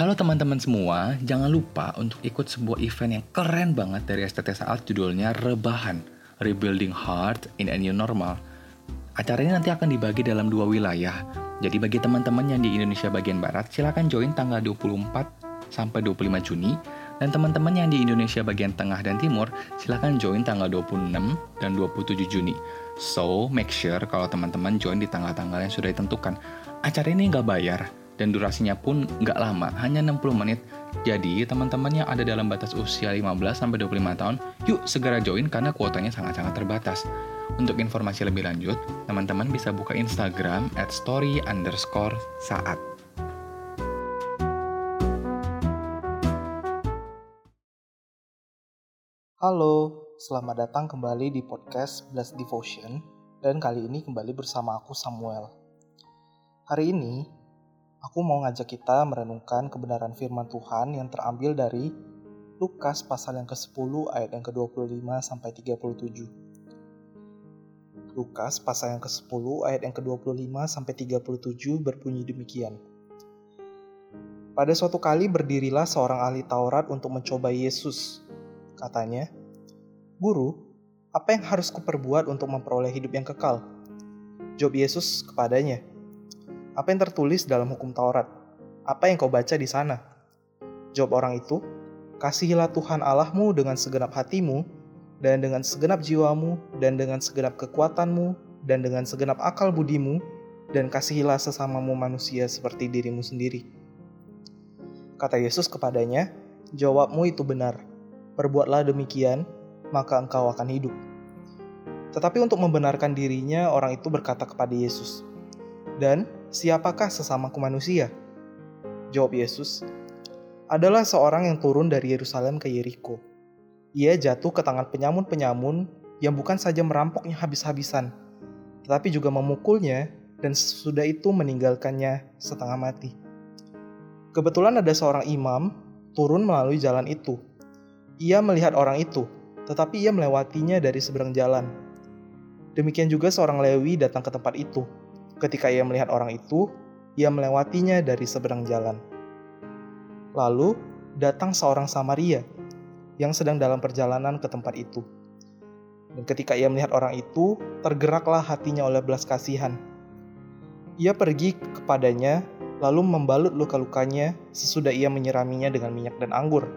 Halo teman-teman semua, jangan lupa untuk ikut sebuah event yang keren banget dari STT Saat judulnya Rebahan, Rebuilding Heart in a New Normal. Acara ini nanti akan dibagi dalam dua wilayah. Jadi bagi teman-teman yang di Indonesia bagian Barat, silakan join tanggal 24 sampai 25 Juni. Dan teman-teman yang di Indonesia bagian Tengah dan Timur, silakan join tanggal 26 dan 27 Juni. So, make sure kalau teman-teman join di tanggal-tanggal yang sudah ditentukan. Acara ini nggak bayar, dan durasinya pun nggak lama, hanya 60 menit. Jadi, teman-teman yang ada dalam batas usia 15-25 tahun, yuk segera join karena kuotanya sangat-sangat terbatas. Untuk informasi lebih lanjut, teman-teman bisa buka Instagram at story underscore saat. Halo, selamat datang kembali di podcast Blessed Devotion dan kali ini kembali bersama aku Samuel. Hari ini, aku mau ngajak kita merenungkan kebenaran firman Tuhan yang terambil dari Lukas pasal yang ke-10 ayat yang ke-25 sampai 37. Lukas pasal yang ke-10 ayat yang ke-25 sampai 37 berbunyi demikian. Pada suatu kali berdirilah seorang ahli Taurat untuk mencoba Yesus Katanya, Guru, apa yang harus kuperbuat untuk memperoleh hidup yang kekal? Jawab Yesus kepadanya, Apa yang tertulis dalam hukum Taurat? Apa yang kau baca di sana? Jawab orang itu, Kasihilah Tuhan Allahmu dengan segenap hatimu, dan dengan segenap jiwamu, dan dengan segenap kekuatanmu, dan dengan segenap akal budimu, dan kasihilah sesamamu manusia seperti dirimu sendiri. Kata Yesus kepadanya, Jawabmu itu benar perbuatlah demikian, maka engkau akan hidup. Tetapi untuk membenarkan dirinya, orang itu berkata kepada Yesus, "Dan siapakah sesamaku manusia?" Jawab Yesus, "Adalah seorang yang turun dari Yerusalem ke Yeriko. Ia jatuh ke tangan penyamun-penyamun yang bukan saja merampoknya habis-habisan, tetapi juga memukulnya dan sesudah itu meninggalkannya setengah mati." Kebetulan ada seorang imam turun melalui jalan itu ia melihat orang itu, tetapi ia melewatinya dari seberang jalan. Demikian juga seorang Lewi datang ke tempat itu. Ketika ia melihat orang itu, ia melewatinya dari seberang jalan. Lalu datang seorang Samaria yang sedang dalam perjalanan ke tempat itu. Dan ketika ia melihat orang itu, tergeraklah hatinya oleh belas kasihan. Ia pergi kepadanya, lalu membalut luka-lukanya sesudah ia menyiraminya dengan minyak dan anggur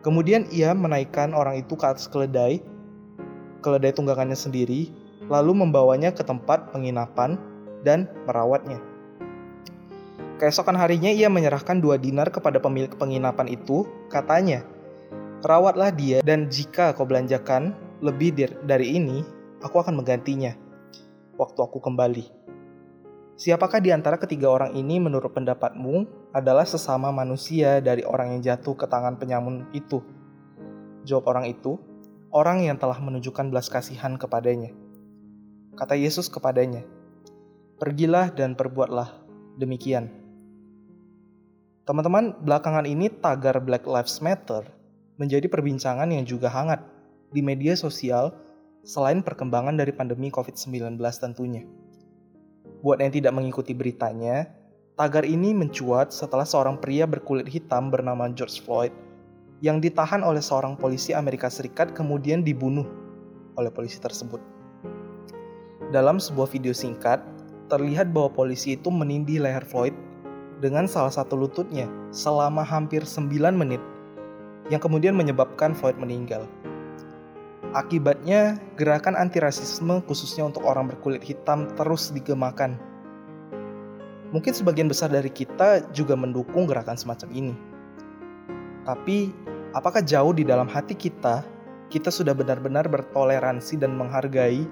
Kemudian ia menaikkan orang itu ke atas keledai, keledai tunggangannya sendiri, lalu membawanya ke tempat penginapan dan merawatnya. Keesokan harinya ia menyerahkan dua dinar kepada pemilik penginapan itu, katanya, Rawatlah dia dan jika kau belanjakan lebih dari ini, aku akan menggantinya waktu aku kembali. Siapakah di antara ketiga orang ini menurut pendapatmu adalah sesama manusia dari orang yang jatuh ke tangan penyamun itu? Jawab orang itu, orang yang telah menunjukkan belas kasihan kepadanya. Kata Yesus kepadanya, Pergilah dan perbuatlah demikian. Teman-teman, belakangan ini tagar Black Lives Matter menjadi perbincangan yang juga hangat di media sosial selain perkembangan dari pandemi COVID-19 tentunya. Buat yang tidak mengikuti beritanya, tagar ini mencuat setelah seorang pria berkulit hitam bernama George Floyd yang ditahan oleh seorang polisi Amerika Serikat kemudian dibunuh oleh polisi tersebut. Dalam sebuah video singkat, terlihat bahwa polisi itu menindih leher Floyd dengan salah satu lututnya selama hampir 9 menit yang kemudian menyebabkan Floyd meninggal. Akibatnya, gerakan antirasisme khususnya untuk orang berkulit hitam terus digemakan. Mungkin sebagian besar dari kita juga mendukung gerakan semacam ini. Tapi, apakah jauh di dalam hati kita, kita sudah benar-benar bertoleransi dan menghargai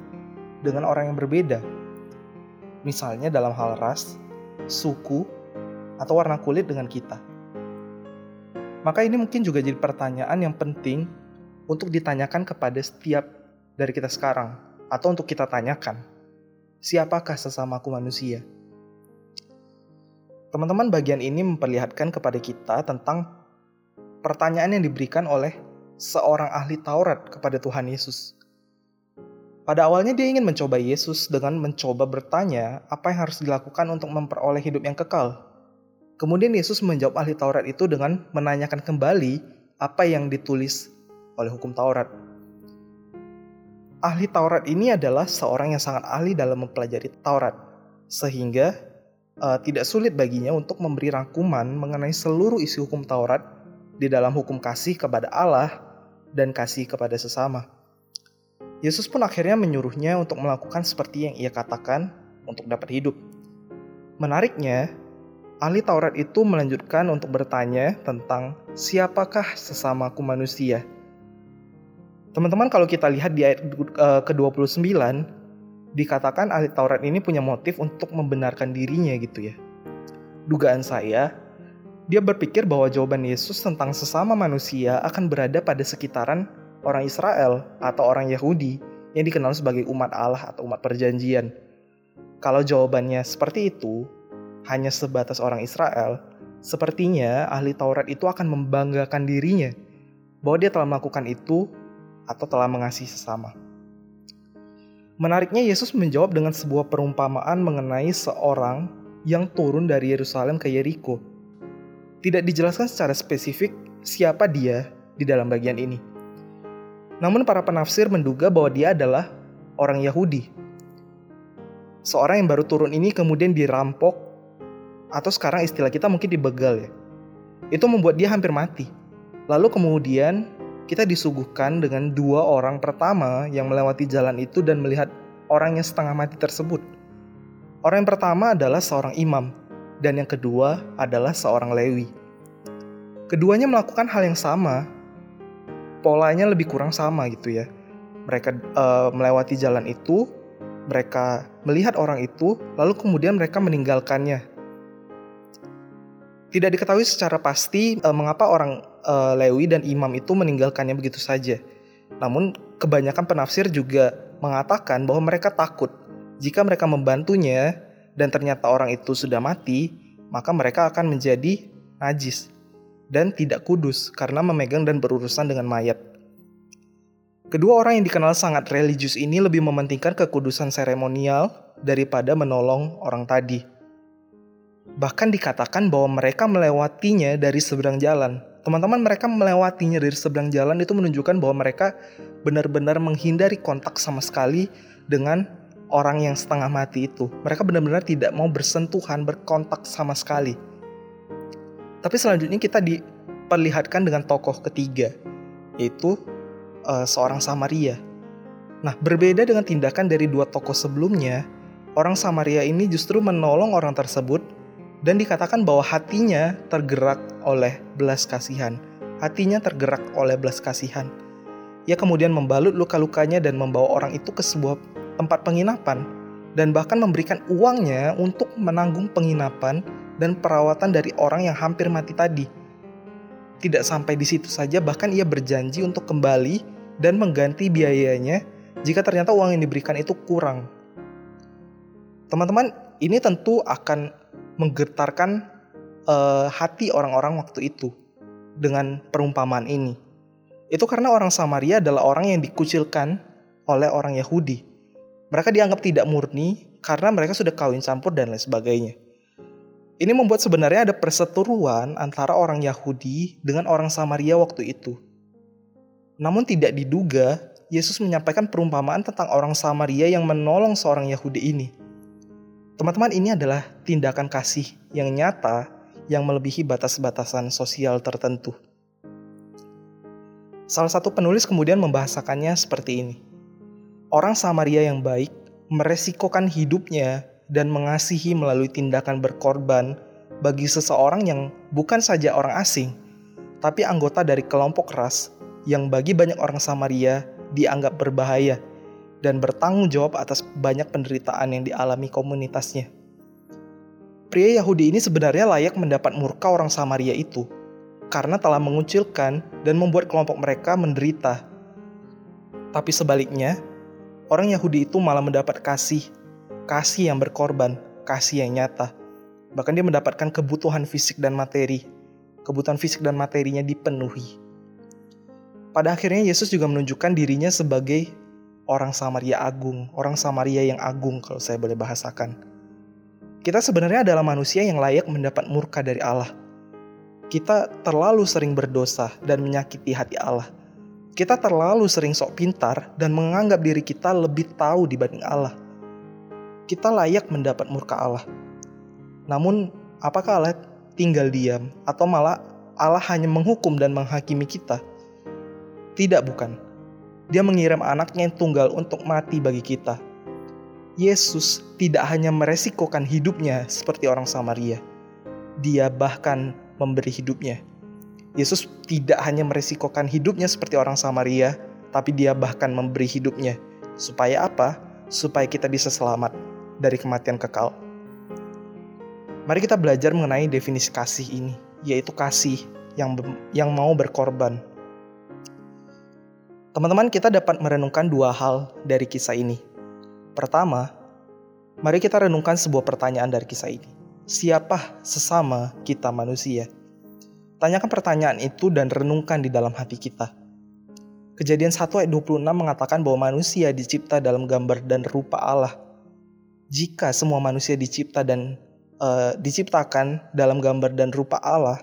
dengan orang yang berbeda? Misalnya dalam hal ras, suku, atau warna kulit dengan kita. Maka ini mungkin juga jadi pertanyaan yang penting untuk ditanyakan kepada setiap dari kita sekarang, atau untuk kita tanyakan, siapakah sesamaku manusia? Teman-teman, bagian ini memperlihatkan kepada kita tentang pertanyaan yang diberikan oleh seorang ahli Taurat kepada Tuhan Yesus. Pada awalnya dia ingin mencoba Yesus dengan mencoba bertanya apa yang harus dilakukan untuk memperoleh hidup yang kekal. Kemudian Yesus menjawab ahli Taurat itu dengan menanyakan kembali apa yang ditulis oleh hukum Taurat. Ahli Taurat ini adalah seorang yang sangat ahli dalam mempelajari Taurat, sehingga uh, tidak sulit baginya untuk memberi rangkuman mengenai seluruh isi hukum Taurat di dalam hukum kasih kepada Allah dan kasih kepada sesama. Yesus pun akhirnya menyuruhnya untuk melakukan seperti yang ia katakan untuk dapat hidup. Menariknya, ahli Taurat itu melanjutkan untuk bertanya tentang siapakah sesamaku manusia. Teman-teman kalau kita lihat di ayat uh, ke-29, dikatakan ahli Taurat ini punya motif untuk membenarkan dirinya gitu ya. Dugaan saya, dia berpikir bahwa jawaban Yesus tentang sesama manusia akan berada pada sekitaran orang Israel atau orang Yahudi yang dikenal sebagai umat Allah atau umat perjanjian. Kalau jawabannya seperti itu, hanya sebatas orang Israel, sepertinya ahli Taurat itu akan membanggakan dirinya bahwa dia telah melakukan itu atau telah mengasihi sesama. Menariknya Yesus menjawab dengan sebuah perumpamaan mengenai seorang yang turun dari Yerusalem ke Yeriko. Tidak dijelaskan secara spesifik siapa dia di dalam bagian ini. Namun para penafsir menduga bahwa dia adalah orang Yahudi. Seorang yang baru turun ini kemudian dirampok atau sekarang istilah kita mungkin dibegal ya. Itu membuat dia hampir mati. Lalu kemudian kita disuguhkan dengan dua orang pertama yang melewati jalan itu dan melihat orang yang setengah mati tersebut. Orang yang pertama adalah seorang imam, dan yang kedua adalah seorang Lewi. Keduanya melakukan hal yang sama, polanya lebih kurang sama gitu ya. Mereka uh, melewati jalan itu, mereka melihat orang itu, lalu kemudian mereka meninggalkannya. Tidak diketahui secara pasti uh, mengapa orang uh, Lewi dan imam itu meninggalkannya begitu saja. Namun kebanyakan penafsir juga mengatakan bahwa mereka takut jika mereka membantunya dan ternyata orang itu sudah mati, maka mereka akan menjadi najis dan tidak kudus karena memegang dan berurusan dengan mayat. Kedua orang yang dikenal sangat religius ini lebih mementingkan kekudusan seremonial daripada menolong orang tadi. Bahkan dikatakan bahwa mereka melewatinya dari seberang jalan, teman-teman mereka melewatinya dari seberang jalan itu menunjukkan bahwa mereka benar-benar menghindari kontak sama sekali dengan orang yang setengah mati itu. Mereka benar-benar tidak mau bersentuhan, berkontak sama sekali. Tapi selanjutnya kita diperlihatkan dengan tokoh ketiga, yaitu uh, seorang Samaria. Nah, berbeda dengan tindakan dari dua tokoh sebelumnya, orang Samaria ini justru menolong orang tersebut dan dikatakan bahwa hatinya tergerak oleh belas kasihan. Hatinya tergerak oleh belas kasihan. Ia kemudian membalut luka-lukanya dan membawa orang itu ke sebuah tempat penginapan dan bahkan memberikan uangnya untuk menanggung penginapan dan perawatan dari orang yang hampir mati tadi. Tidak sampai di situ saja, bahkan ia berjanji untuk kembali dan mengganti biayanya jika ternyata uang yang diberikan itu kurang. Teman-teman, ini tentu akan menggetarkan uh, hati orang-orang waktu itu dengan perumpamaan ini. Itu karena orang Samaria adalah orang yang dikucilkan oleh orang Yahudi. Mereka dianggap tidak murni karena mereka sudah kawin campur dan lain sebagainya. Ini membuat sebenarnya ada perseteruan antara orang Yahudi dengan orang Samaria waktu itu. Namun tidak diduga, Yesus menyampaikan perumpamaan tentang orang Samaria yang menolong seorang Yahudi ini. Teman-teman, ini adalah tindakan kasih yang nyata yang melebihi batas-batasan sosial tertentu. Salah satu penulis kemudian membahasakannya seperti ini. Orang Samaria yang baik meresikokan hidupnya dan mengasihi melalui tindakan berkorban bagi seseorang yang bukan saja orang asing, tapi anggota dari kelompok ras yang bagi banyak orang Samaria dianggap berbahaya dan bertanggung jawab atas banyak penderitaan yang dialami komunitasnya. Pria Yahudi ini sebenarnya layak mendapat murka orang Samaria itu karena telah mengucilkan dan membuat kelompok mereka menderita. Tapi sebaliknya, orang Yahudi itu malah mendapat kasih, kasih yang berkorban, kasih yang nyata. Bahkan dia mendapatkan kebutuhan fisik dan materi. Kebutuhan fisik dan materinya dipenuhi. Pada akhirnya Yesus juga menunjukkan dirinya sebagai orang Samaria agung, orang Samaria yang agung kalau saya boleh bahasakan. Kita sebenarnya adalah manusia yang layak mendapat murka dari Allah. Kita terlalu sering berdosa dan menyakiti hati Allah. Kita terlalu sering sok pintar dan menganggap diri kita lebih tahu dibanding Allah. Kita layak mendapat murka Allah. Namun, apakah Allah tinggal diam atau malah Allah hanya menghukum dan menghakimi kita? Tidak, bukan. Dia mengirim anaknya yang tunggal untuk mati bagi kita. Yesus tidak hanya meresikokan hidupnya seperti orang Samaria. Dia bahkan memberi hidupnya. Yesus tidak hanya meresikokan hidupnya seperti orang Samaria, tapi dia bahkan memberi hidupnya. Supaya apa? Supaya kita bisa selamat dari kematian kekal. Mari kita belajar mengenai definisi kasih ini, yaitu kasih yang yang mau berkorban. Teman-teman, kita dapat merenungkan dua hal dari kisah ini. Pertama, mari kita renungkan sebuah pertanyaan dari kisah ini siapa sesama kita manusia? Tanyakan pertanyaan itu dan renungkan di dalam hati kita. Kejadian 1 ayat 26 mengatakan bahwa manusia dicipta dalam gambar dan rupa Allah. Jika semua manusia dicipta dan uh, diciptakan dalam gambar dan rupa Allah,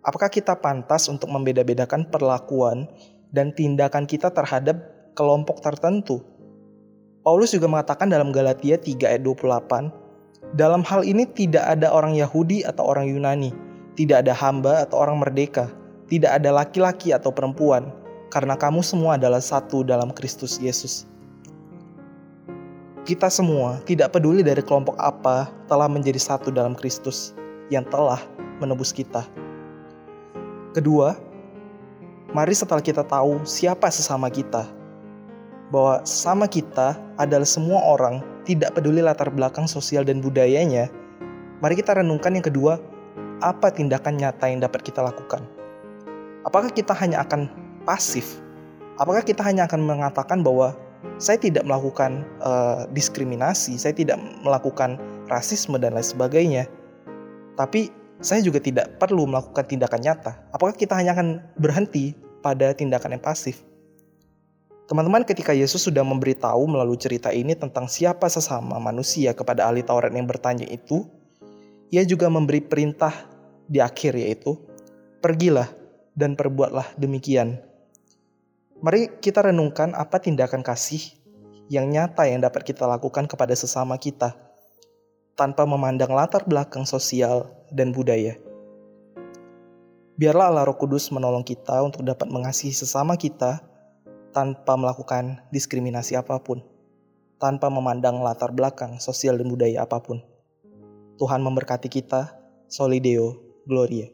apakah kita pantas untuk membeda-bedakan perlakuan dan tindakan kita terhadap kelompok tertentu? Paulus juga mengatakan dalam Galatia 3 ayat 28, dalam hal ini tidak ada orang Yahudi atau orang Yunani, tidak ada hamba atau orang merdeka, tidak ada laki-laki atau perempuan, karena kamu semua adalah satu dalam Kristus Yesus. Kita semua, tidak peduli dari kelompok apa, telah menjadi satu dalam Kristus yang telah menebus kita. Kedua, mari setelah kita tahu siapa sesama kita, bahwa sesama kita adalah semua orang tidak peduli latar belakang sosial dan budayanya, mari kita renungkan yang kedua, apa tindakan nyata yang dapat kita lakukan? Apakah kita hanya akan pasif? Apakah kita hanya akan mengatakan bahwa saya tidak melakukan uh, diskriminasi, saya tidak melakukan rasisme dan lain sebagainya, tapi saya juga tidak perlu melakukan tindakan nyata? Apakah kita hanya akan berhenti pada tindakan yang pasif? Teman-teman, ketika Yesus sudah memberitahu melalui cerita ini tentang siapa sesama manusia kepada ahli Taurat yang bertanya itu, ia juga memberi perintah di akhir yaitu, Pergilah dan perbuatlah demikian. Mari kita renungkan apa tindakan kasih yang nyata yang dapat kita lakukan kepada sesama kita, tanpa memandang latar belakang sosial dan budaya. Biarlah Allah Roh Kudus menolong kita untuk dapat mengasihi sesama kita tanpa melakukan diskriminasi apa pun, tanpa memandang latar belakang sosial dan budaya apa pun. Tuhan memberkati kita, Solideo Gloria.